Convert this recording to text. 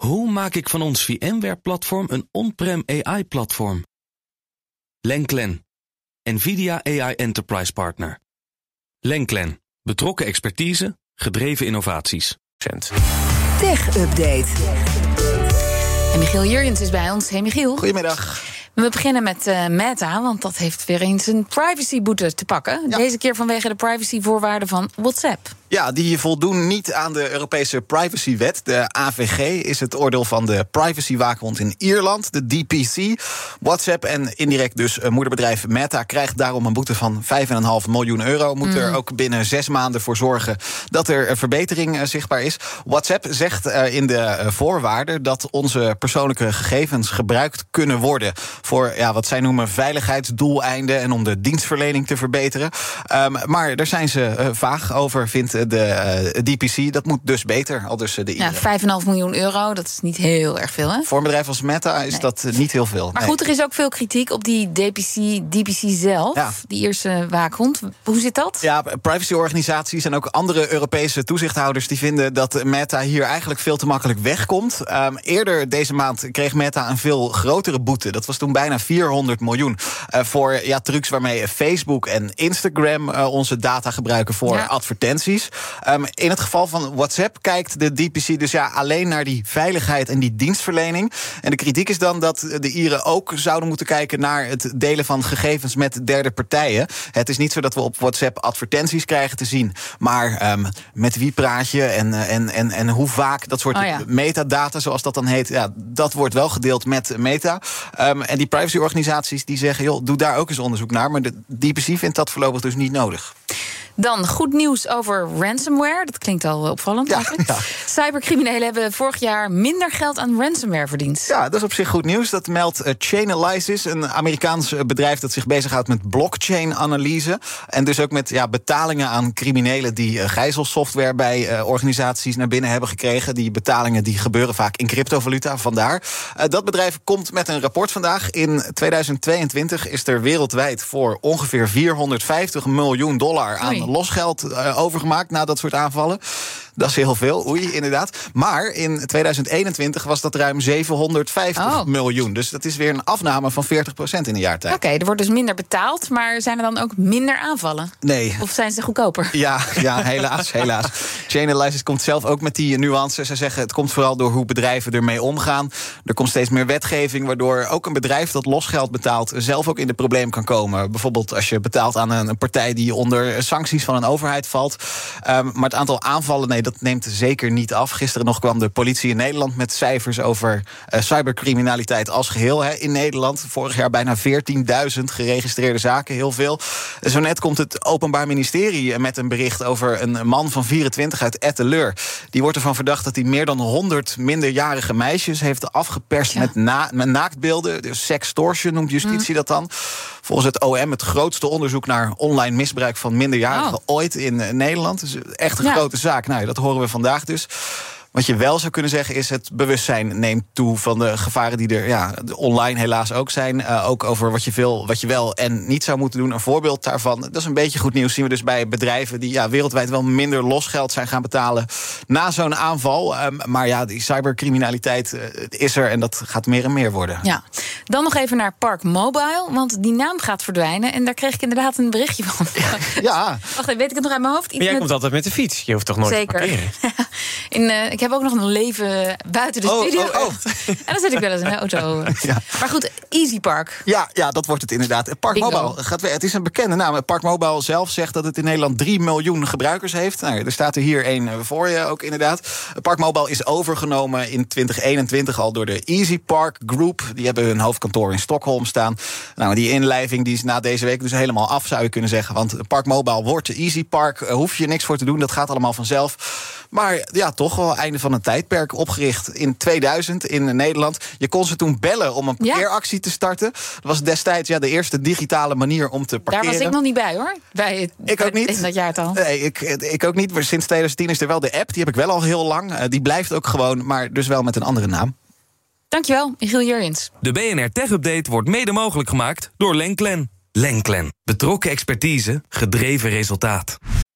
Hoe maak ik van ons VMware-platform een on-prem AI-platform? Lenklen, NVIDIA AI Enterprise Partner. Lenklen, betrokken expertise, gedreven innovaties. Tech Update. En Michiel Jurjens is bij ons. Hey Michiel. Goedemiddag. We beginnen met uh, Meta, want dat heeft weer eens een privacyboete te pakken. Ja. Deze keer vanwege de privacyvoorwaarden van WhatsApp. Ja, die voldoen niet aan de Europese privacywet. De AVG is het oordeel van de privacywaakhond in Ierland, de DPC. WhatsApp en indirect dus eh, moederbedrijf Meta krijgt daarom een boete van 5,5 miljoen euro. Moet er ook binnen zes maanden voor zorgen dat er een verbetering uh, zichtbaar is. WhatsApp zegt in de voorwaarden dat onze persoonlijke gegevens gebruikt kunnen worden voor ja, wat zij noemen veiligheidsdoeleinden en om de dienstverlening te verbeteren. Um, maar daar zijn ze vaag over, vindt de uh, DPC. Dat moet dus beter, al dus de ja, 5,5 miljoen euro, dat is niet heel erg veel, hè? Voor een bedrijf als Meta is nee. dat niet heel veel. Maar nee. goed, er is ook veel kritiek op die DPC, DPC zelf, ja. die eerste waakhond. Hoe zit dat? Ja, privacyorganisaties en ook andere Europese toezichthouders... die vinden dat Meta hier eigenlijk veel te makkelijk wegkomt. Um, eerder deze maand kreeg Meta een veel grotere boete. Dat was toen bijna 400 miljoen. Uh, voor ja, trucs waarmee Facebook en Instagram uh, onze data gebruiken voor ja. advertenties. Um, in het geval van WhatsApp kijkt de DPC dus ja alleen naar die veiligheid en die dienstverlening. En de kritiek is dan dat de Ieren ook zouden moeten kijken naar het delen van gegevens met derde partijen. Het is niet zo dat we op WhatsApp advertenties krijgen te zien, maar um, met wie praat je en, en, en, en hoe vaak dat soort oh ja. metadata, zoals dat dan heet, ja, dat wordt wel gedeeld met Meta. Um, en die privacyorganisaties die zeggen, joh, doe daar ook eens onderzoek naar. Maar de DPC vindt dat voorlopig dus niet nodig. Dan goed nieuws over ransomware. Dat klinkt al opvallend ja, eigenlijk. Ja. Cybercriminelen hebben vorig jaar minder geld aan ransomware verdiend. Ja, dat is op zich goed nieuws. Dat meldt uh, Chainalysis, een Amerikaans bedrijf dat zich bezighoudt met blockchain-analyse. En dus ook met ja, betalingen aan criminelen die gijzelsoftware bij uh, organisaties naar binnen hebben gekregen. Die betalingen die gebeuren vaak in cryptovaluta. Vandaar. dat bedrijf komt met een rapport vandaag. In 2022 is er wereldwijd voor ongeveer 450 miljoen dollar aan Losgeld uh, overgemaakt na dat soort aanvallen. Dat is heel veel, oei, inderdaad. Maar in 2021 was dat ruim 750 Oh. miljoen. Dus dat is weer een afname van 40% in een jaar tijd. Oké, er wordt dus minder betaald, maar zijn er dan ook minder aanvallen? Nee. Of zijn ze goedkoper? Ja, ja helaas, helaas. Chainalysis komt zelf ook met die nuances. Ze zeggen het komt vooral door hoe bedrijven ermee omgaan. Er komt steeds meer wetgeving, waardoor ook een bedrijf dat losgeld betaalt... zelf ook in de probleem kan komen. Bijvoorbeeld als je betaalt aan een partij die onder sancties van een overheid valt. Um, maar het aantal aanvallen, nee, dat neemt zeker niet af. Gisteren nog kwam de politie in Nederland met cijfers over uh, cybercriminaliteit als geheel hè, in Nederland. Vorig jaar bijna 14.000 geregistreerde zaken, heel veel. Zo net komt het Openbaar Ministerie met een bericht over een man van 24 uit Etteleur. Die wordt ervan verdacht dat hij meer dan 100 minderjarige meisjes heeft afgeperst Ja. met, na, met naaktbeelden. Dus sextortion noemt justitie dat dan. Volgens het OM het grootste onderzoek naar online misbruik van minderjarigen Oh. ooit in eh, Nederland. Dus echt een Ja. grote zaak. Nou, dat horen we vandaag dus. Wat je wel zou kunnen zeggen is het bewustzijn neemt toe van de gevaren die er ja, online helaas ook zijn. Uh, ook over wat je, veel, wat je wel en niet zou moeten doen. Een voorbeeld daarvan, dat is een beetje goed nieuws, zien we dus bij bedrijven die ja, wereldwijd wel minder losgeld zijn gaan betalen na zo'n aanval. Um, maar ja, die cybercriminaliteit uh, is er en dat gaat meer en meer worden. Ja. Dan nog even naar Park Mobile, want die naam gaat verdwijnen. En daar kreeg ik inderdaad een berichtje van. Ja, Wacht even, weet ik het nog uit mijn hoofd? Iets Maar jij met- komt altijd met de fiets. Je hoeft toch nooit Zeker. te parkeren? In, eh, ik heb ook nog een leven buiten de Oh, studio. oh, oh. En dan zit ik wel eens in de auto. Ja. Maar goed, Easy Park. Ja, ja, dat wordt het inderdaad. Park Bingo. Mobile gaat weer. Het is een bekende naam. Park Mobile zelf zegt dat het in Nederland 3 miljoen gebruikers heeft. Nou, er staat er hier één eh, voor je ook inderdaad. Park Mobile is overgenomen in 2021 al door de Easy Park Group. Die hebben hun hoofdkantoor in Stockholm staan. Nou, die inlijving die is na deze week dus helemaal af, zou je kunnen zeggen. Want Park Mobile wordt Easy Park. Uh, hoef je niks voor te doen, dat gaat allemaal vanzelf. Maar ja, toch wel einde van een tijdperk. Opgericht in 2000 in Nederland. Je kon ze toen bellen om een Ja. parkeeractie te starten. Dat was destijds ja, de eerste digitale manier om te Daar parkeren. was ik nog niet bij hoor. Bij, het- Ik ook niet. In dat jaartal. Nee, ik, ik ook niet. Maar sinds 2010 is er wel de app. Die heb ik wel al heel lang. Eh, die blijft ook gewoon, maar dus wel met een andere naam. Dankjewel, Michiel Jurjens. De BNR Tech Update wordt mede mogelijk gemaakt door Lenklen. Lenklen. Betrokken expertise, gedreven resultaat.